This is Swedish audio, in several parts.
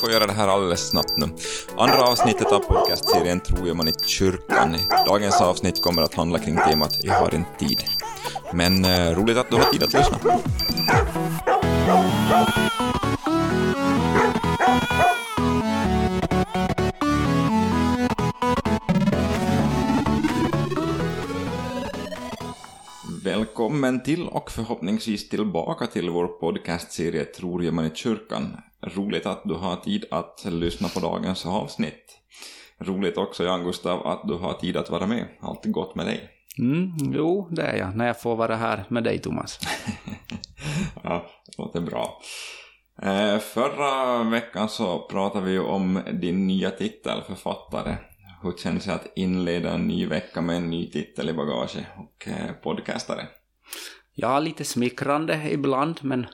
får göra det här alldeles snabbt nu. Andra avsnittet av podcastserien Tror jag man i kyrkan. Dagens avsnitt kommer att handla kring temat Jag har inte tid. Men eh, roligt att du har tid att lyssna. Välkommen till och förhoppningsvis tillbaka till vår podcastserie Tror jag man i kyrkan. Roligt att du har tid att lyssna på dagens avsnitt. Roligt också, Jan Gustav, att du har tid att vara med. Allt gott med dig. Mm, jo, det är jag, när jag får vara här med dig, Thomas. ja, det låter bra. Eh, förra veckan så pratade vi om din nya titel, författare. Hur känns det att inleda en ny vecka med en ny titel i bagage och eh, podcastare? Ja, lite smickrande ibland, men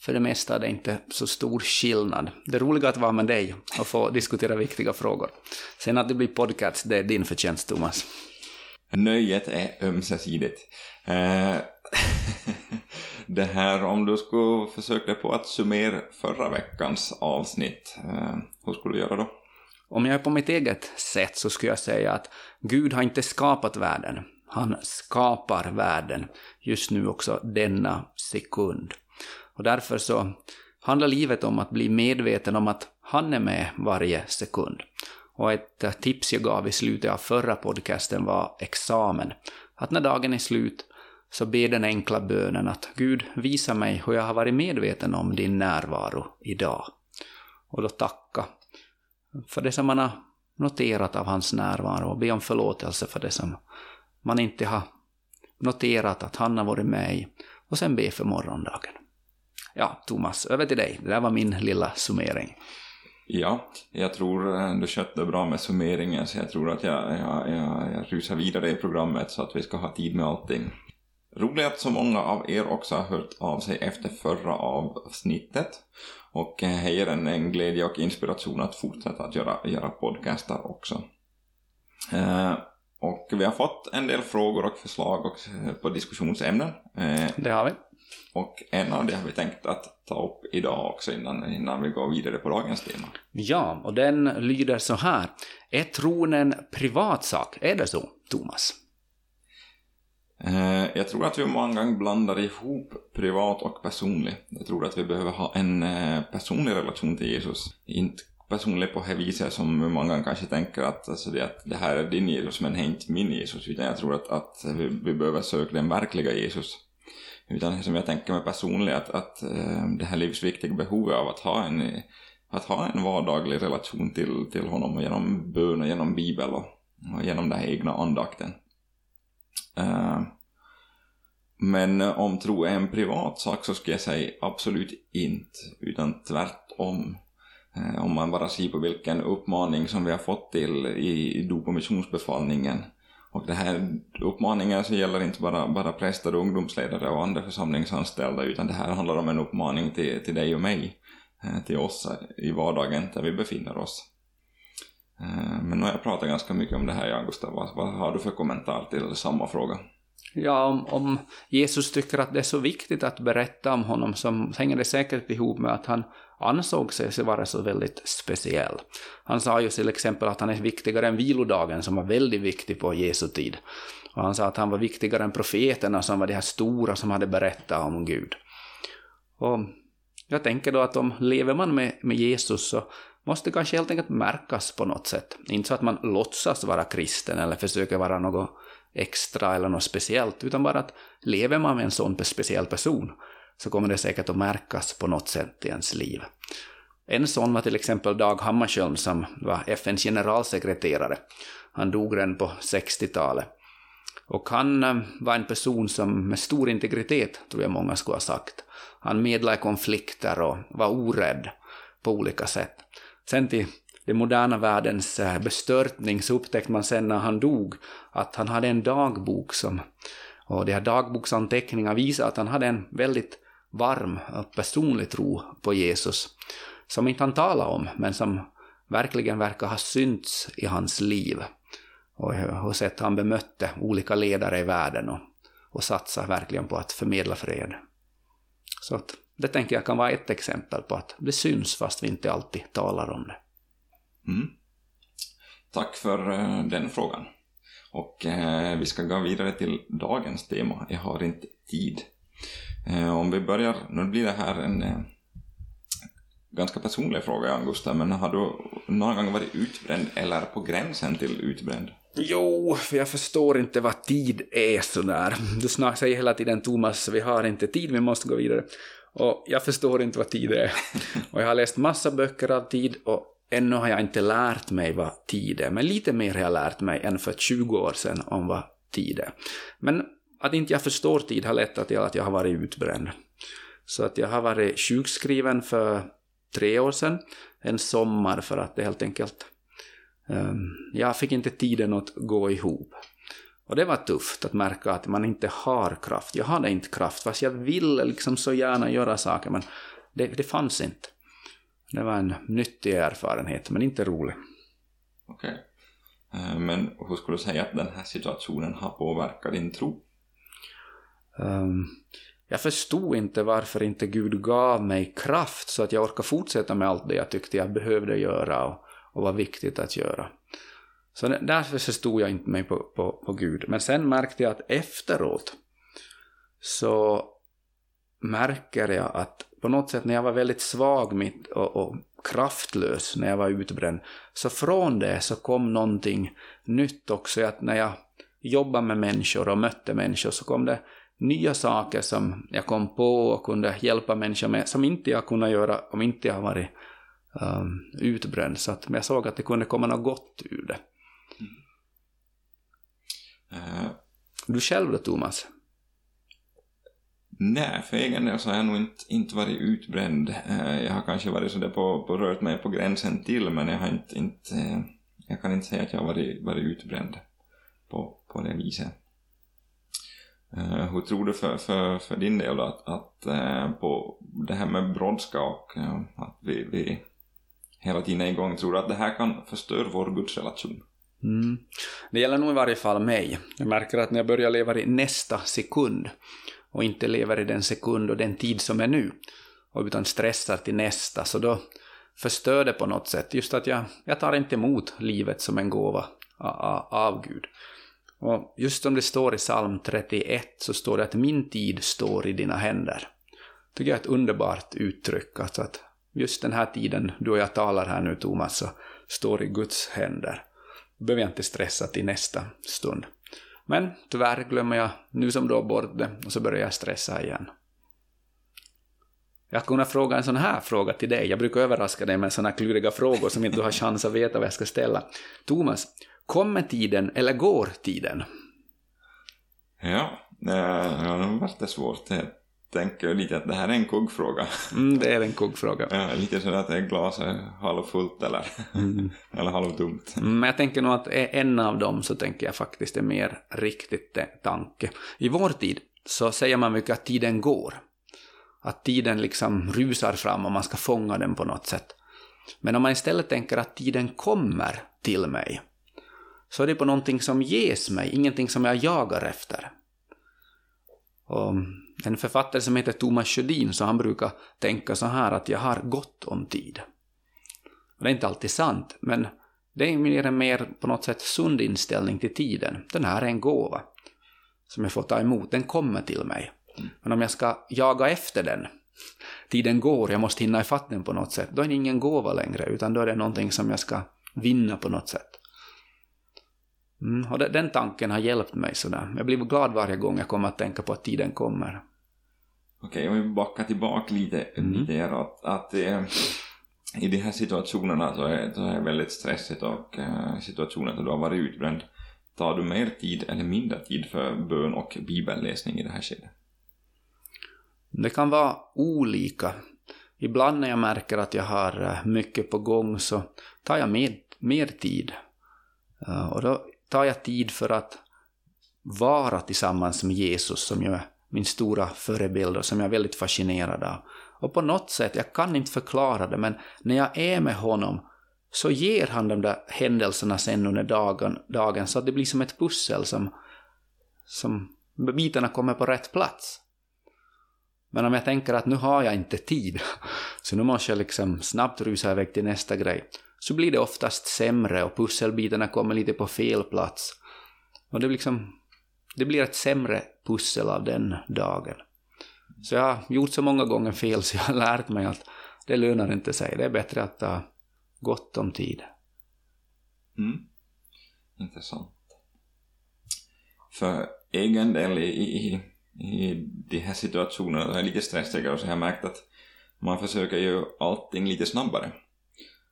för det mesta är det inte så stor skillnad. Det roliga att vara med dig och få diskutera viktiga frågor. Sen att det blir podcast, det är din förtjänst, Thomas. Nöjet är ömsesidigt. Eh, det här, om du skulle försöka på att summera förra veckans avsnitt, eh, hur skulle du göra då? Om jag är på mitt eget sätt så skulle jag säga att Gud har inte skapat världen. Han skapar världen just nu också denna sekund. Och därför så handlar livet om att bli medveten om att han är med varje sekund. Och ett tips jag gav i slutet av förra podcasten var examen. Att när dagen är slut så be den enkla bönen att Gud visa mig hur jag har varit medveten om din närvaro idag. Och då tacka för det som man har noterat av hans närvaro och be om förlåtelse för det som man inte har noterat att han har varit med i och sen be för morgondagen. Ja, Thomas, över till dig. Det där var min lilla summering. Ja, jag tror eh, du skötte bra med summeringen så jag tror att jag, jag, jag, jag rusar vidare i programmet så att vi ska ha tid med allting. Roligt att så många av er också har hört av sig efter förra avsnittet och eh, ger en, en glädje och inspiration att fortsätta att göra, göra podcastar också. Eh, och vi har fått en del frågor och förslag och, på diskussionsämnen. Eh, det har vi. Och en av det har vi tänkt att ta upp idag också innan, innan vi går vidare på dagens tema. Ja, och den lyder så här. Är tron en privatsak? Är det så, Thomas? Eh, jag tror att vi många gånger blandar ihop privat och personlig. Jag tror att vi behöver ha en eh, personlig relation till Jesus. Inte personlig på det viset som många kanske tänker att, alltså det, att det här är din Jesus men det är inte min Jesus. Utan jag tror att, att vi, vi behöver söka den verkliga Jesus. Utan som jag tänker mig personligt att, att eh, det här livsviktiga behovet av att ha en, att ha en vardaglig relation till, till honom genom bön och genom bibel och, och genom den här egna andakten. Uh, men om tro är en privat sak så skulle jag säga absolut inte, utan tvärtom. Eh, om man bara ser på vilken uppmaning som vi har fått till i, i dop och missionsbefallningen. Det här uppmaningen så gäller inte bara, bara präster, ungdomsledare och andra församlingsanställda utan det här handlar om en uppmaning till, till dig och mig, eh, till oss i vardagen där vi befinner oss. Eh, men nu har jag pratat ganska mycket om det här, Jan Gustav. Vad, vad har du för kommentar till samma fråga? Ja, om, om, Jesus tycker att det är så viktigt att berätta om honom så hänger det säkert ihop med att han ansåg sig vara så väldigt speciell. Han sa ju till exempel att han är viktigare än vilodagen som var väldigt viktig på Jesu tid. Och han sa att han var viktigare än profeterna som var de här stora som hade berättat om Gud. Och jag tänker då att om lever man med, med Jesus så måste kanske helt enkelt märkas på något sätt. Inte så att man låtsas vara kristen eller försöker vara något extra eller något speciellt, utan bara att lever man med en sån speciell person så kommer det säkert att märkas på något sätt i ens liv. En sån var till exempel Dag Hammarskjöld som var FNs generalsekreterare. Han dog redan på 60-talet. Och han eh, var en person som med stor integritet, tror jag många skulle ha sagt. Han medlade konflikter och var orädd på olika sätt. Sen till den moderna världens eh, bestörtning så upptäckte man sen när han dog att han hade en dagbok som, och de här dagboksanteckningarna visar att han hade en väldigt varm och personlig tro på Jesus, som inte han talade om, men som verkligen verkar ha synts i hans liv. Och eh, hur sätt han bemötte olika ledare i världen och, och satsade verkligen på att förmedla fred. Så att Det tänker jag kan vara ett exempel på att det syns fast vi inte alltid talar om det. Mm. Tack för uh, den frågan. Och uh, vi ska gå vidare till dagens tema. Jag har inte tid. Uh, om vi börjar, nu blir det här en ganska personlig fråga, Augusta, men har du någon gång varit utbränd eller på gränsen till utbränd? Jo, för jag förstår inte vad tid är sådär. Du säger hela tiden Thomas, vi har inte tid, vi måste gå vidare. Och jag förstår inte vad tid är. Och jag har läst massa böcker av tid och ännu har jag inte lärt mig vad tid är. Men lite mer har jag lärt mig än för 20 år sedan om vad tid är. Men att inte jag förstår tid har lett till att jag har varit utbränd. Så att jag har varit sjukskriven för tre år sedan, en sommar för att det helt enkelt um, jag fick inte tiden att gå ihop. Och det var tufft att märka att man inte har kraft. Jag hade inte kraft, fast jag ville liksom så gärna göra saker, men det, det fanns inte. Det var en nyttig erfarenhet, men inte rolig. Okej. Okay. Eh, men hur skulle du säga att den här situationen har påverkat din tro? Um, jag förstod inte varför inte Gud gav mig kraft så att jag orkade fortsätta med allt det jag tyckte jag behövde göra och, och var viktigt att göra. Så därför förstod jag inte mig på, på, på Gud. Men sen märkte jag att efteråt så märker jag att på något sätt när jag var väldigt svag mitt och, och kraftlös när jag var utbränd, så från det så kom någonting nytt också. Att när jag jobbade med människor och mötte människor så kom det nya saker som jag kom på och kunde hjälpa människor med, som inte jag kunde göra om inte jag varit um, utbränd. Så att jag såg att det kunde komma något gott ur det. Mm. Uh, du själv då, Thomas? Nej, för egen del så har jag nog inte, inte varit utbränd. Eh, jag har kanske varit sådär på, på rört mig på gränsen till, men jag har inte, inte eh, jag kan inte säga att jag har varit, varit utbränd på, på det viset. Eh, hur tror du för, för, för din del då att, att på det här med brådska och att vi, vi hela tiden är igång, tror du att det här kan förstöra vår gudsrelation? Mm. Det gäller nog i varje fall mig. Jag märker att när jag börjar leva i nästa sekund och inte lever i den sekund och den tid som är nu, utan stressar till nästa, så då förstör det på något sätt. Just att jag, jag tar inte emot livet som en gåva av Gud. Och just som det står i psalm 31 så står det att min tid står i dina händer. Det tycker jag är ett underbart uttryck, alltså att just den här tiden du och jag talar här nu Thomas, så står i Guds händer. Då behöver jag inte stressa till nästa stund. Men tyvärr glömmer jag nu som då bort det och så börjar jag stressa igen. Jag kunde fråga en sån här fråga till dig. Jag brukar överraska dig med såna kluriga frågor som inte du har chans att veta vad jag ska ställa. Thomas, Kommer tiden eller går tiden? Ja, eh, det har varit svårt. Det tänker lite att det här är en kuggfråga. Mm, det är en kuggfråga. Ja, lite sådär att är glaset halvfullt eller, mm. eller halvtomt. Men jag tänker nog att är en av dem så tänker jag faktiskt är mer riktigt tanke. I vår tid så säger man mycket att tiden går. Att tiden liksom rusar fram och man ska fånga den på något sätt. Men om man istället tänker att tiden kommer till mig, så är det på någonting som ges mig, ingenting som jag jagar efter. Och en författare som heter Thomas Sjödin, så han brukar tänka så här att jag har gott om tid. Och det är inte alltid sant, men det är mer en mer på något sätt sund inställning till tiden. Den här är en gåva som jag får ta emot, den kommer till mig. Men om jag ska jaga efter den, tiden går, jag måste hinna ifatt den på något sätt, då är det ingen gåva längre, utan då är det någonting som jag ska vinna på något sätt. Mm, och den tanken har hjälpt mig sådär. Jag blir glad varje gång jag kommer att tänka på att tiden kommer. Okej, om vi backar tillbaka lite, mm. lite att, att eh, i de här situationerna så är, det väldigt stressigt och eh, situationen där du har varit utbränd. Tar du mer tid eller mindre tid för bön och bibelläsning i det här skedet? Det kan vara olika. Ibland när jag märker att jag har eh, mycket på gång så tar jag med, mer tid. Uh, och då tar jag tid för att vara tillsammans med Jesus som ju är min stora förebild och som jag är väldigt fascinerad av. Och på något sätt, jag kan inte förklara det, men när jag är med honom så ger han de där händelserna sen under dagen, dagen så att det blir som ett pussel som, som bitarna kommer på rätt plats. Men om jag tänker att nu har jag inte tid, så nu måste jag liksom snabbt rusa iväg till nästa grej, så blir det oftast sämre och pusselbitarna kommer lite på fel plats. Och det, liksom, det blir ett sämre pussel av den dagen. Så jag har gjort så många gånger fel så jag har lärt mig att det lönar inte sig. Det är bättre att ta gott om tid. Mm. Intressant. För egen del i, i, i de här situationerna, det är lite stressigare, så har jag märkt att man försöker ju allting lite snabbare.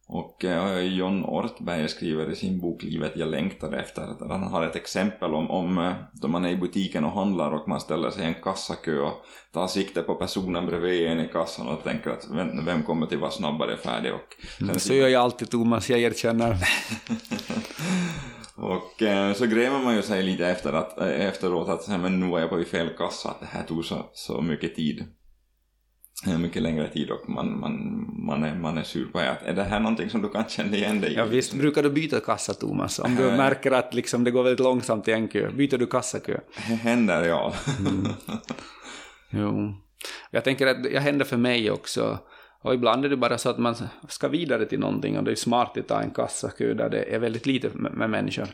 Och eh, John Ortberg skriver i sin bok Livet jag längtar efter att han har ett exempel om, om eh, då man är i butiken och handlar och man ställer sig i en kassakö och tar sikte på personen bredvid en i kassan och tänker att vem, vem kommer till vara snabbare färdig och... Mm, så gör jag alltid Thomas, jag erkänner. och eh, så gräver man ju sig lite efter att, eh, efteråt att men nu var jag på fel kassa, det här tog så, så mycket tid mycket längre tid och man, man, man, är, man är sur på att är det här någonting som du kan känna igen dig i? Ja visst, brukar du byta kassa Thomas? Om du märker att liksom det går väldigt långsamt i en kö, byter du kassakö? Händer ja. mm. Jo. Jag tänker att det händer för mig också. Och ibland är det bara så att man ska vidare till någonting och det är smart att ta en kassakö där det är väldigt lite med, människor.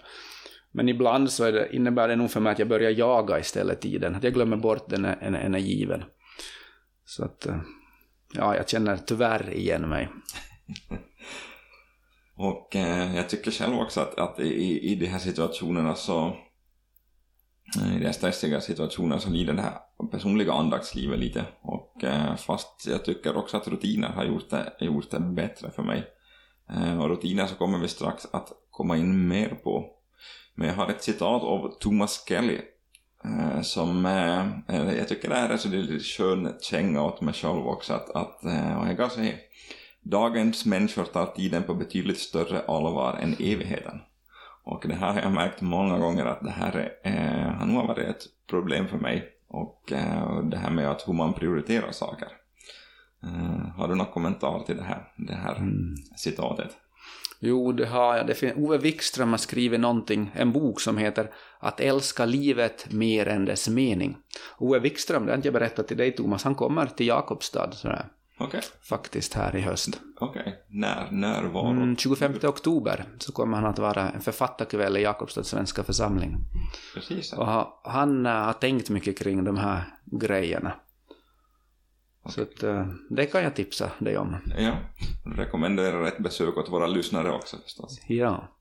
Men ibland så det, innebär det nog för mig att jag börjar jaga istället tiden, att jag glömmer bort den en, en är given. Så att, eh, ja, jag känner tyvärr igen mig. och eh, jag tycker själv också att, att i, i de här situationerna så eh, i de här stressiga situationerna så lider det här personliga andaktslivet lite. Och eh, fast jag tycker också att rutiner har gjort det, gjort det bättre för mig. Eh, och rutiner så kommer vi strax att komma in mer på. Men jag har ett citat av Thomas Kelly som, eh, eh, jag tycker det här är så lite skön känga åt mig själv också att, att och jag kan säga, dagens människor tar tiden på betydligt större allvar än evigheten. Och det här har jag märkt många gånger att det här är, har nog varit ett problem för mig. Och det här med att hur man prioriterar saker. Har du någon kommentar till det här, det här mm. citatet? Jo, det har jag. Det finns, Ove Wikström har skrivit någonting, en bok som heter Att älska livet mer än dess mening. Ove Wikström, det har inte jag berättat till dig Thomas, han kommer till Jakobstad sådär. Okay. Faktiskt här i höst. Okej. Okay. När, när var mm, 25 oktober så kommer han att vara en författarkväll i Jakobstads svenska församling. Precis. Och han har tänkt mycket kring de här grejerna. Så att, eh, det kan jag tipsa dig om. Ja, rekommenderar ett besök åt våra lyssnare också förstås. Ja.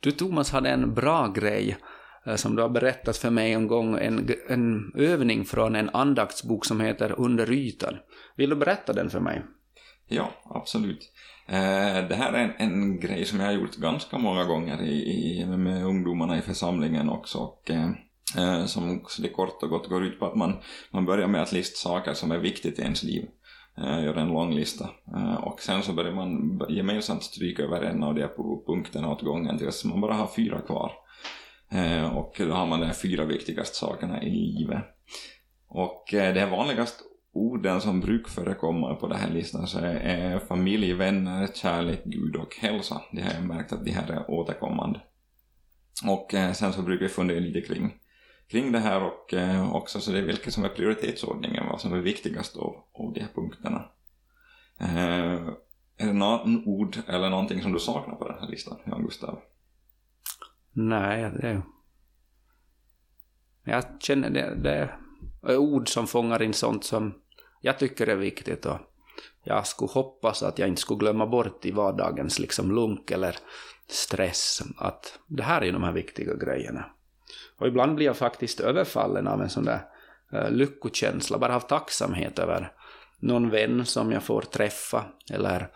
Du Thomas hade en bra grej eh, som du har berättat för mig en gång, en, en övning från en andaktsbok som heter Under ytan. Vill du berätta den för mig? Ja, absolut. Eh, det här är en, en grej som jag har gjort ganska många gånger i, i, med ungdomarna i församlingen också. Och, Eh, som det kort och gott går ut på att man, man börjar med att lista saker som är viktigt i ens liv. Eh, gör en lång lista. Eh, och sen så börjar man gemensamt stryka över en av de punkterna åt gången tills man bara har fyra kvar. Eh, och då har man de fyra viktigaste sakerna i livet. Och eh, de vanligaste orden som brukar förekomma på den här listan så är familj, vänner, kärlek, Gud och hälsa. Det har jag märkt att de här är återkommande. Och eh, sen så brukar vi fundera lite kring kring det här och eh, också så det är vilket som är prioritetsordningen, vad som är viktigast av, av de här punkterna. Eh, är det något ord eller någonting som du saknar på den här listan, Jan Gustav? Nej, det är... Jag känner det, det är ord som fångar in sånt som jag tycker är viktigt och jag skulle hoppas att jag inte skulle glömma bort i vardagens liksom lunk eller stress att det här är de här viktiga grejerna. Och ibland blir jag faktiskt överfallen av en sån där eh, lyckokänsla, bara av tacksamhet över någon vän som jag får träffa, eller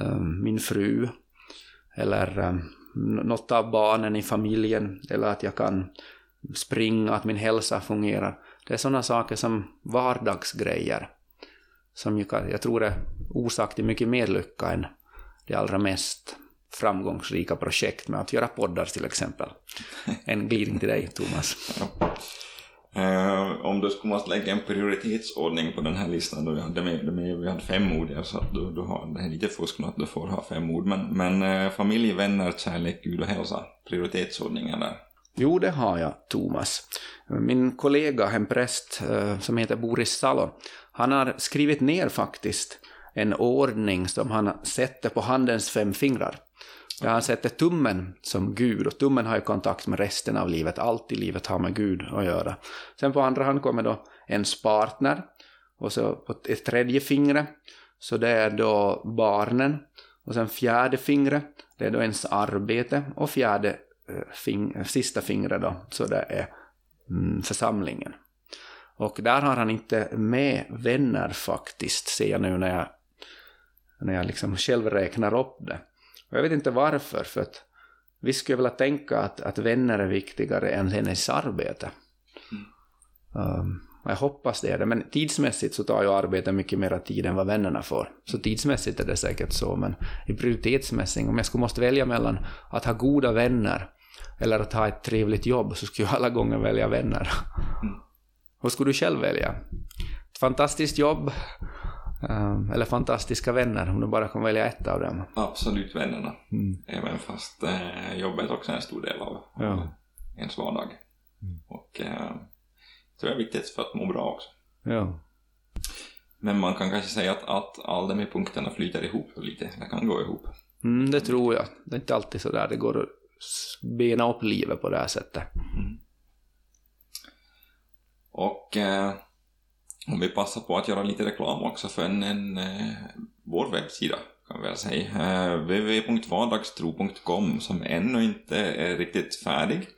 uh, min fru, eller uh, något av barnen i familjen, eller att jag kan springa, att min hälsa fungerar. Det är sådana saker som vardagsgrejer, som jag, jag tror är orsak till mycket mer lycka än det allra mest framgångsrika projekt med att göra poddar till exempel. En glidning till dig, Thomas. Ja. Uh, om du skulle måste lägga en prioritetsordning på den här listan, då, det med, det med, vi hade fem ord, så att du, du har, det är lite fusk att du får ha fem ord, men, men uh, familj, vänner, kärlek, Gud och hälsa, prioritetsordningen där. Jo, det har jag, Thomas. Min kollega, en präst eh, som heter Boris Salo, han har skrivit ner faktiskt en ordning som han sätter på handens fem fingrar. Där han sätter tummen som Gud, och tummen har ju kontakt med resten av livet, allt i livet har med Gud att göra. Sen på andra hand kommer då ens partner, och så på ett tredje fingret, så det är då barnen, och sen fjärde fingret, det är då ens arbete, och fjärde eh, fing, sista fingret då, så det är mm, församlingen. Och där har han inte med vänner faktiskt, ser jag nu när jag, när jag liksom själv räknar upp det. Och jag vet inte varför, för att vi skulle vilja tänka att, att vänner är viktigare än hennes arbete. Mm. Um, jag hoppas det är det, men tidsmässigt så tar ju arbetet mycket mer tid än vad vännerna får. Så tidsmässigt är det säkert så, men i prioritetsmässigt, om jag skulle måste välja mellan att ha goda vänner eller att ha ett trevligt jobb, så skulle jag alla gånger välja vänner. Mm. Vad skulle du själv välja? Ett fantastiskt jobb Ehm, eller fantastiska vänner, om du bara kan välja ett av dem. Absolut vännerna. Mm. Även fast eh, jobbet också är en stor del av ja. ens vardag. Mm. Och eh, det är viktigt för att må bra också. Ja. Men man kan kanske säga att, att alla de här punkterna flyter ihop lite, det kan gå ihop. Mm, det tror jag. Det är inte alltid så där det går att bena upp livet på det här sättet. Mm. Och eh, om vi passar på att göra lite reklam också för en, en eh, vår webbsida kan vi väl säga. Eh, www.vardagstro.com som ännu inte är riktigt färdig.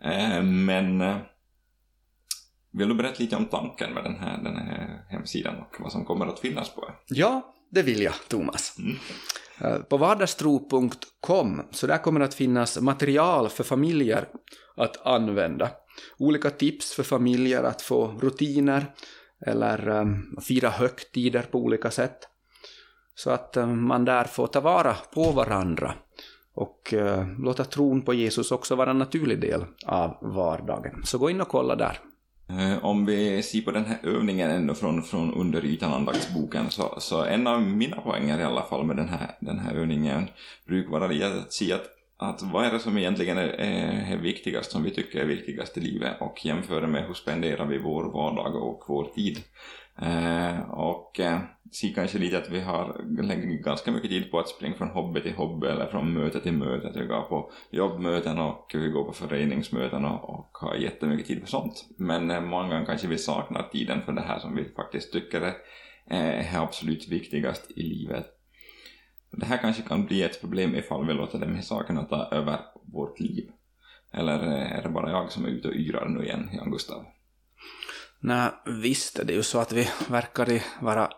Eh, men vill du berätta lite om tanken med den här, den här hemsidan och vad som kommer att finnas på den? Ja, det vill jag, Thomas. Mm. På vardagstro.com, så där kommer att finnas material för familjer att använda. Olika tips för familjer att få rutiner, eller um, fira högtider på olika sätt. Så att um, man där får ta vara på varandra och uh, låta tron på Jesus också vara en naturlig del av vardagen. Så gå in och kolla där. Om vi ser på den här övningen ändå från, från under ytan andaktsboken så, så en av mina poänger i alla fall med den här, den här övningen brukar vara att se att att vad är det som egentligen är, är, viktigast, som vi tycker är viktigast i livet och jämföra med hur spenderar vi vår vardag och vår tid. Eh, och eh, se kanske lite att vi har lägger ganska mycket tid på att springa från hobby till hobby eller från möte till möte. Vi går på jobbmöten och vi går på föreningsmöten och, och har jättemycket tid för sånt. Men eh, många gånger kanske vi saknar tiden för det här som vi faktiskt tycker är, eh, är absolut viktigast i livet. Det här kanske kan bli ett problem ifall vi låter de här sakerna ta över vårt liv. Eller eh, är det bara jag som är ute och yrar nu igen, Jan Gustav? Nej, visst är det ju så att vi verkar vara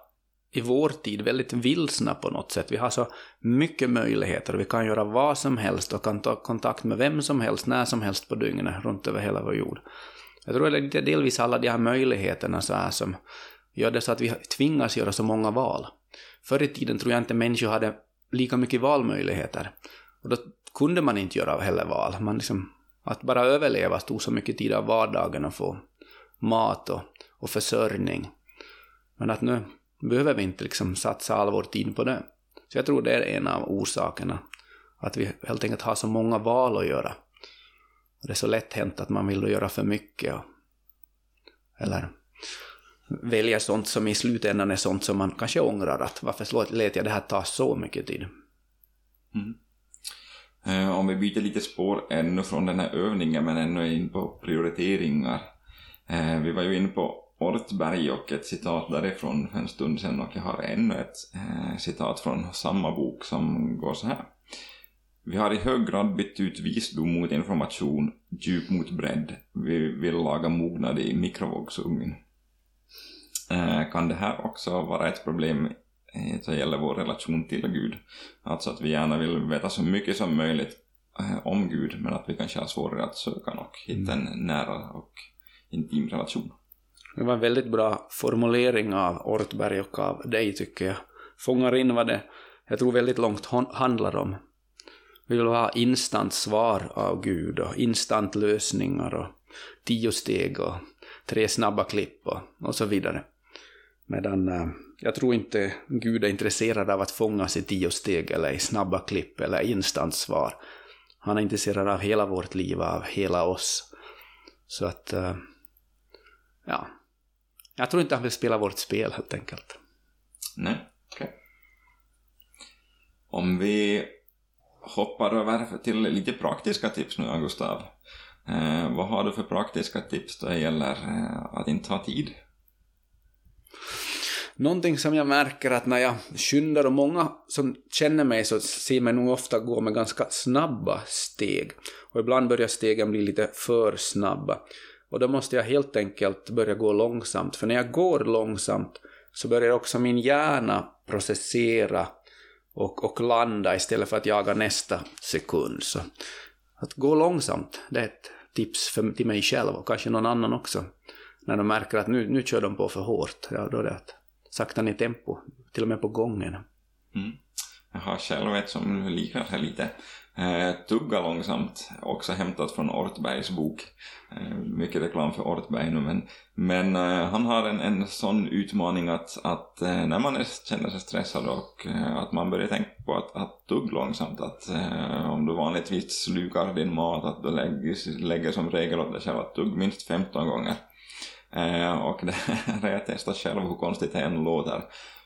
i vår tid väldigt vilsna på något sätt. Vi har så mycket möjligheter. Vi kan göra vad som helst och kan ta kontakt med vem som helst, när som helst på dygnet, runt över hela vår jord. Jag tror att det är delvis alla de här möjligheterna så här som gör det så att vi tvingas göra så många val. Förr i tiden tror jag inte människor hade lika mycket valmöjligheter. Och då kunde man inte göra heller val. Man liksom, att bara överleva tog så mycket tid av vardagen och få mat och, och försörjning. Men att nu behöver vi inte liksom satsa all vår tid på det. Så jag tror det är en av orsakerna. Att vi helt enkelt har så många val att göra. Och det är så lätt hänt att man vill göra för mycket. Och, eller väljer sånt som i slutändan är sånt som man kanske ångrar att varför lät jag det här ta så mycket tid? Mm. Eh, om vi byter lite spår ännu från den här övningen men ännu in på prioriteringar. Eh, vi var ju inne på Ortberg och ett citat därifrån för en stund sedan och jag har ännu ett eh, citat från samma bok som går så här. Vi har i hög grad bytt ut visdom mot information, djup mot bredd. Vi vill laga mognad i mikrovågsugn. Eh, kan det här också vara ett problem vad gäller vår relation till Gud. Alltså att vi gärna vill veta så mycket som möjligt eh, om Gud, men att vi kanske har svårare att söka och hitta en nära och intim relation. Det var en väldigt bra formulering av Ortberg och av dig, tycker jag. Fångar in vad det, jag tror väldigt långt handlar om. Vi vill ha instant svar av Gud och instant lösningar och tio steg och tre snabba klipp och, och så vidare. Medan äh, jag tror inte Gud är intresserad av att fångas i tio steg eller i snabba klipp eller instant svar. Han är intresserad av hela vårt liv, av hela oss. Så att, eh, ja. Jag tror inte han vill spela vårt spel helt enkelt. Nej, okej. Okay. Om vi hoppar över till lite praktiska tips nu, Gustav. Eh, vad har du för praktiska tips då det gäller eh, att inte ha tid? Någonting som jag märker att när jag skyndar, och många som känner mig så ser mig nog ofta gå med ganska snabba steg. Och ibland börjar stegen bli lite för snabba. Och då måste jag helt enkelt börja gå långsamt, för när jag går långsamt så börjar också min hjärna processera och, och landa istället för att jaga nästa sekund. Så att gå långsamt, det är ett tips för, till mig själv och kanske någon annan också. När de märker att nu, nu kör de på för hårt, ja, då är det att sakta ner tempo, till och med på gången. Mm. Jag har själv ett som liknar här lite. Eh, Tugga långsamt, också hämtat från Ortbergs bok. Eh, mycket reklam för Ortberg nu, men, men eh, han har en, en sån utmaning att, att eh, när man är, känner sig stressad och eh, att man börjar tänka på att, att tugga långsamt, att eh, om du vanligtvis slukar din mat, att du lägger, lägger som regel åt dig själv att tugga minst 15 gånger. Eh, och det har jag testat själv hur konstigt det än låter.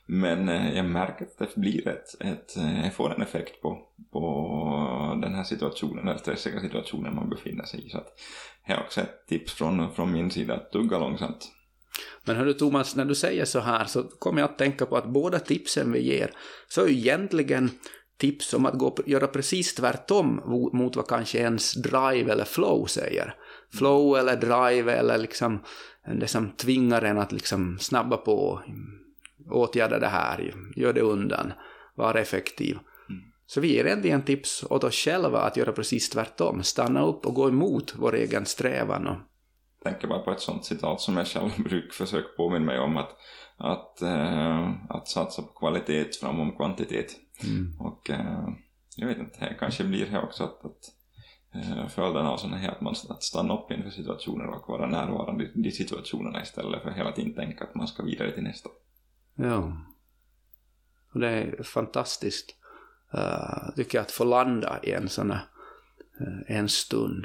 Men eh, jag märker att det blir ett, ett, eh, jag får en effekt på, på den här situationen, den stressiga situationen man befinner sig i. Så att det är också ett tips från, från min sida att tugga långsamt. Men hörru Thomas, när du säger så här så kommer jag att tänka på att båda tipsen vi ger så är ju egentligen tips om att gå, göra precis tvärtom mot vad kanske ens drive eller flow säger. Flow eller drive eller liksom det som tvingar en att liksom snabba på åtgärda det här, gör det undan, var effektiv. Mm. Så vi ger egentligen tips åt oss själva att göra precis tvärtom, stanna upp och gå emot vår egen strävan. Och... Jag tänker bara på ett sånt citat som jag själv brukar försöka påminna mig om att, att, äh, att satsa på kvalitet framom kvantitet. Mm. Och äh, jag vet inte, det kanske blir det också att, att Eh, följden av sådana här att man att stanna upp inför situationer och vara närvarande i de situationerna istället för hela tiden tänka att man ska vidare till nästa. Ja. Och det är fantastiskt, uh, tycker jag, att få landa i en sån här uh, en stund.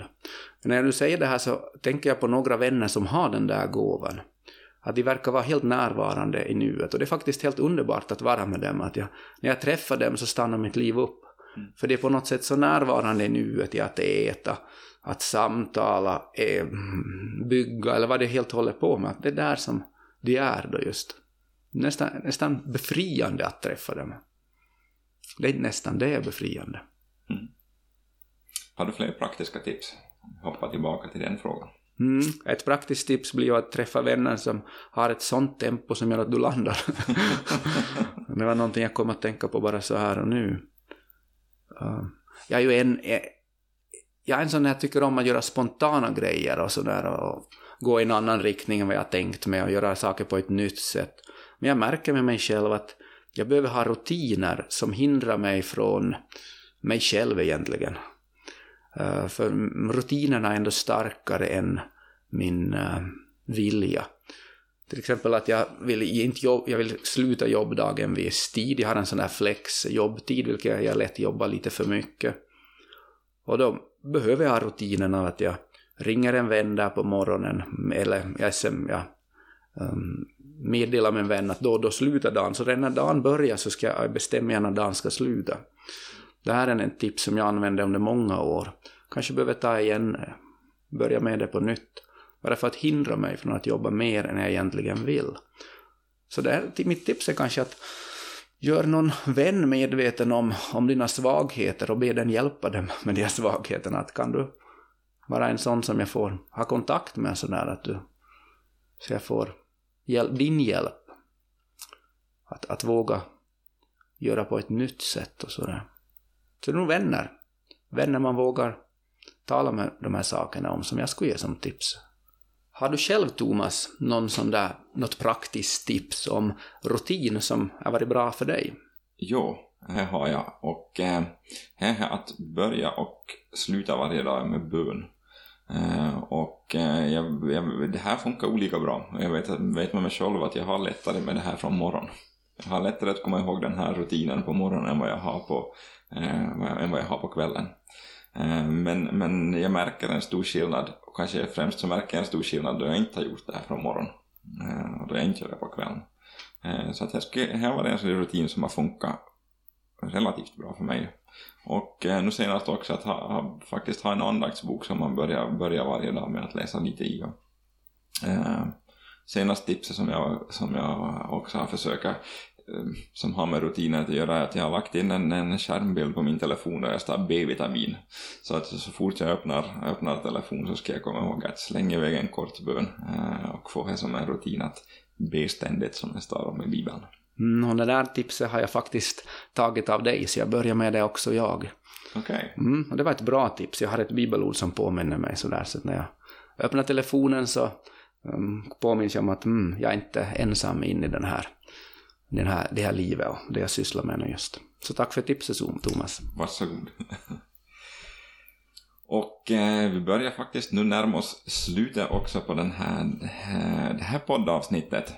Men när jag nu säger det här så tänker jag på några vänner som har den där gåvan. Att de verkar vara helt närvarande i nuet och det är faktiskt helt underbart att vara med dem. Att jag, när jag träffar dem så stannar mitt liv upp. Mm. För det är på något sätt så närvarande i nuet i att äta, att samtala, eh, bygga eller vad det helt håller på med. Att det är där som de är då just nästan, nästan befriande att träffa dem. Det är nästan det är befriande. Mm. Har du fler praktiska tips? Hoppa tillbaka till den frågan. Mm. Ett praktiskt tips blir ju att träffa vänner som har ett sånt tempo som gör att du landar. det var någonting jag kom att tänka på bara så här och nu. Uh, jag är ju en, eh, jag är en sån här tycker om att göra spontana grejer och sådär och gå i en annan riktning än vad jag tänkt mig och göra saker på ett nytt sätt. Men jag märker med mig själv att jag behöver ha rutiner som hindrar mig från mig själv egentligen. Uh, för rutinerna är ändå starkare än min uh, vilja. Till exempel att jag vill, inte jobb, jag vill sluta jobbdagen vid tid. Jag har en sån där flex jobbtid, vilket jag lätt jobbar lite för mycket. Och då behöver jag ha rutinen av att jag ringer en vän där på morgonen, eller jag, jag um, ehm, meddelar min vän att då och då slutar dagen, så redan när dagen börjar så ska jag bestämma när dagen ska sluta. Det här är en tips som jag använde under många år. Kanske behöver ta igen, börja med det på nytt. Bara för att hindra mig från att jobba mer än jag egentligen vill. Så där, mitt tips är kanske att gör någon vän medveten om, om dina svagheter och be den hjälpa dem med de svagheterna. Att kan du vara en sån som jag får ha kontakt med sådär att du, så jag får hjälp, din hjälp. Att, att våga göra på ett nytt sätt och sådär. Så det är nog vänner. Vänner man vågar tala med de här sakerna om som jag skulle ge som tips. Har du själv, Thomas, någon sån där, något praktiskt tips om rutin som har varit bra för dig? Jo, det har jag. Och eh, är att börja och sluta varje dag med bön. Eh, och eh, jag, jag, det här funkar olika bra. Jag vet, vet med mig själv att jag har lättare med det här från morgon. Jag har lättare att komma ihåg den här rutinen på morgonen än vad jag har på, eh, än vad jag har på kvällen. Eh, men, men jag märker en stor skillnad, och kanske främst så märker jag en stor skillnad då jag inte har gjort det här från morgonen. Eh, och då jag inte gör det på kvällen. Eh, så att jag skulle, här var det en sån rutin som har funkat relativt bra för mig. Och nu senast också att ha, ha, faktiskt ha en andaktsbok som man börjar, börjar varje dag med att läsa lite i. Och, eh, senast tipset som jag, som jag också har försökt som har med rutiner att göra är att jag har lagt in en, en skärmbild på min telefon där jag står B-vitamin. Så att så fort jag öppnar, öppnar telefon så ska jag komma ihåg att slänga iväg en kort bön eh, och få det som en rutin att be ständigt som det står om i Bibeln. Mm, det där tipset har jag faktiskt tagit av dig, så jag börjar med det också jag. Okej. Okay. Mm, och det var ett bra tips. Jag har ett bibelord som påminner mig sådär, så att när jag öppnar telefonen så um, påminns jag om att mm, jag är inte ensam in i den här den här, det här livet och det jag sysslar med nu just. Så tack för tipset Thomas. Varsågod. och eh, vi börjar faktiskt nu närma oss slutet också på den här, det här poddavsnittet.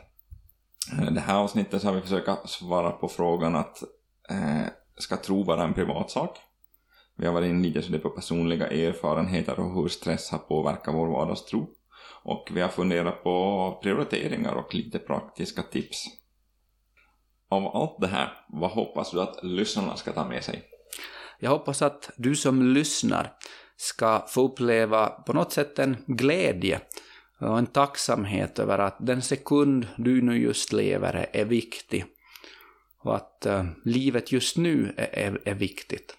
Eh, det här avsnittet så har vi försökt svara på frågan att eh, ska tro vara en privatsak? Vi har varit inne lite på personliga erfarenheter och hur stress har påverkat vår vardagstro. Och vi har funderat på prioriteringar och lite praktiska tips av allt det här, vad hoppas du att lyssnarna ska ta med sig? Jag hoppas att du som lyssnar ska få uppleva på något sätt en glädje och en tacksamhet över att den sekund du nu just lever är viktig och att uh, livet just nu är, är, är viktigt.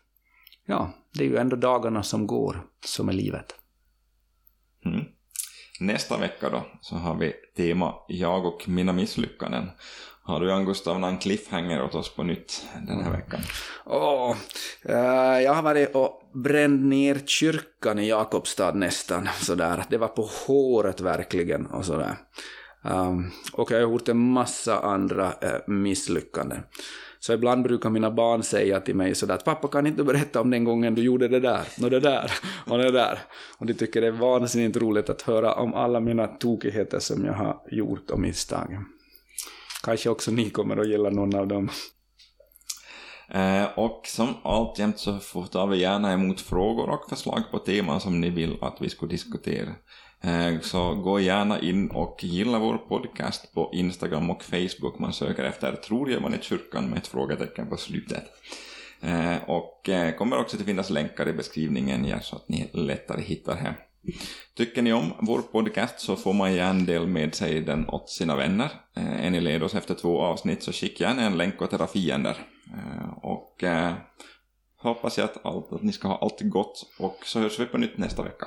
Ja, det är ju ändå dagarna som går som är livet. Nästa vecka då så har vi tema Jag och mina misslyckanden. Har du, Jan Gustav, någon cliffhanger åt oss på nytt den här veckan? Åh, oh, uh, jag har varit och bränt ner kyrkan i Jakobstad nästan sådär. Det var på håret verkligen och sådär. Um, och jag har gjort en massa andra uh, misslyckanden. Så ibland brukar mina barn säga till mig sådär att pappa kan inte berätta om den gången du gjorde det där och det där och det där. Och de tycker det är vansinnigt roligt att höra om alla mina tokigheter som jag har gjort och misstag. Kanske också ni kommer att gilla någon av dem. Eh, och som alltjämt så tar vi gärna emot frågor och förslag på teman som ni vill att vi ska diskutera. Eh, så gå gärna in och gilla vår podcast på Instagram och Facebook. Man söker efter Tror jag man i kyrkan med ett frågetecken på slutet. Eh, och eh, kommer också att finnas länkar i beskrivningen så att ni lättare hittar hem. Tycker ni om vår podcast så får man gärna del med sig den åt sina vänner. Är ni led oss efter två avsnitt så skicka gärna en länk åt era fiender. Och hoppas jag att, allt, att ni ska ha allt gott och så hörs vi på nytt nästa vecka.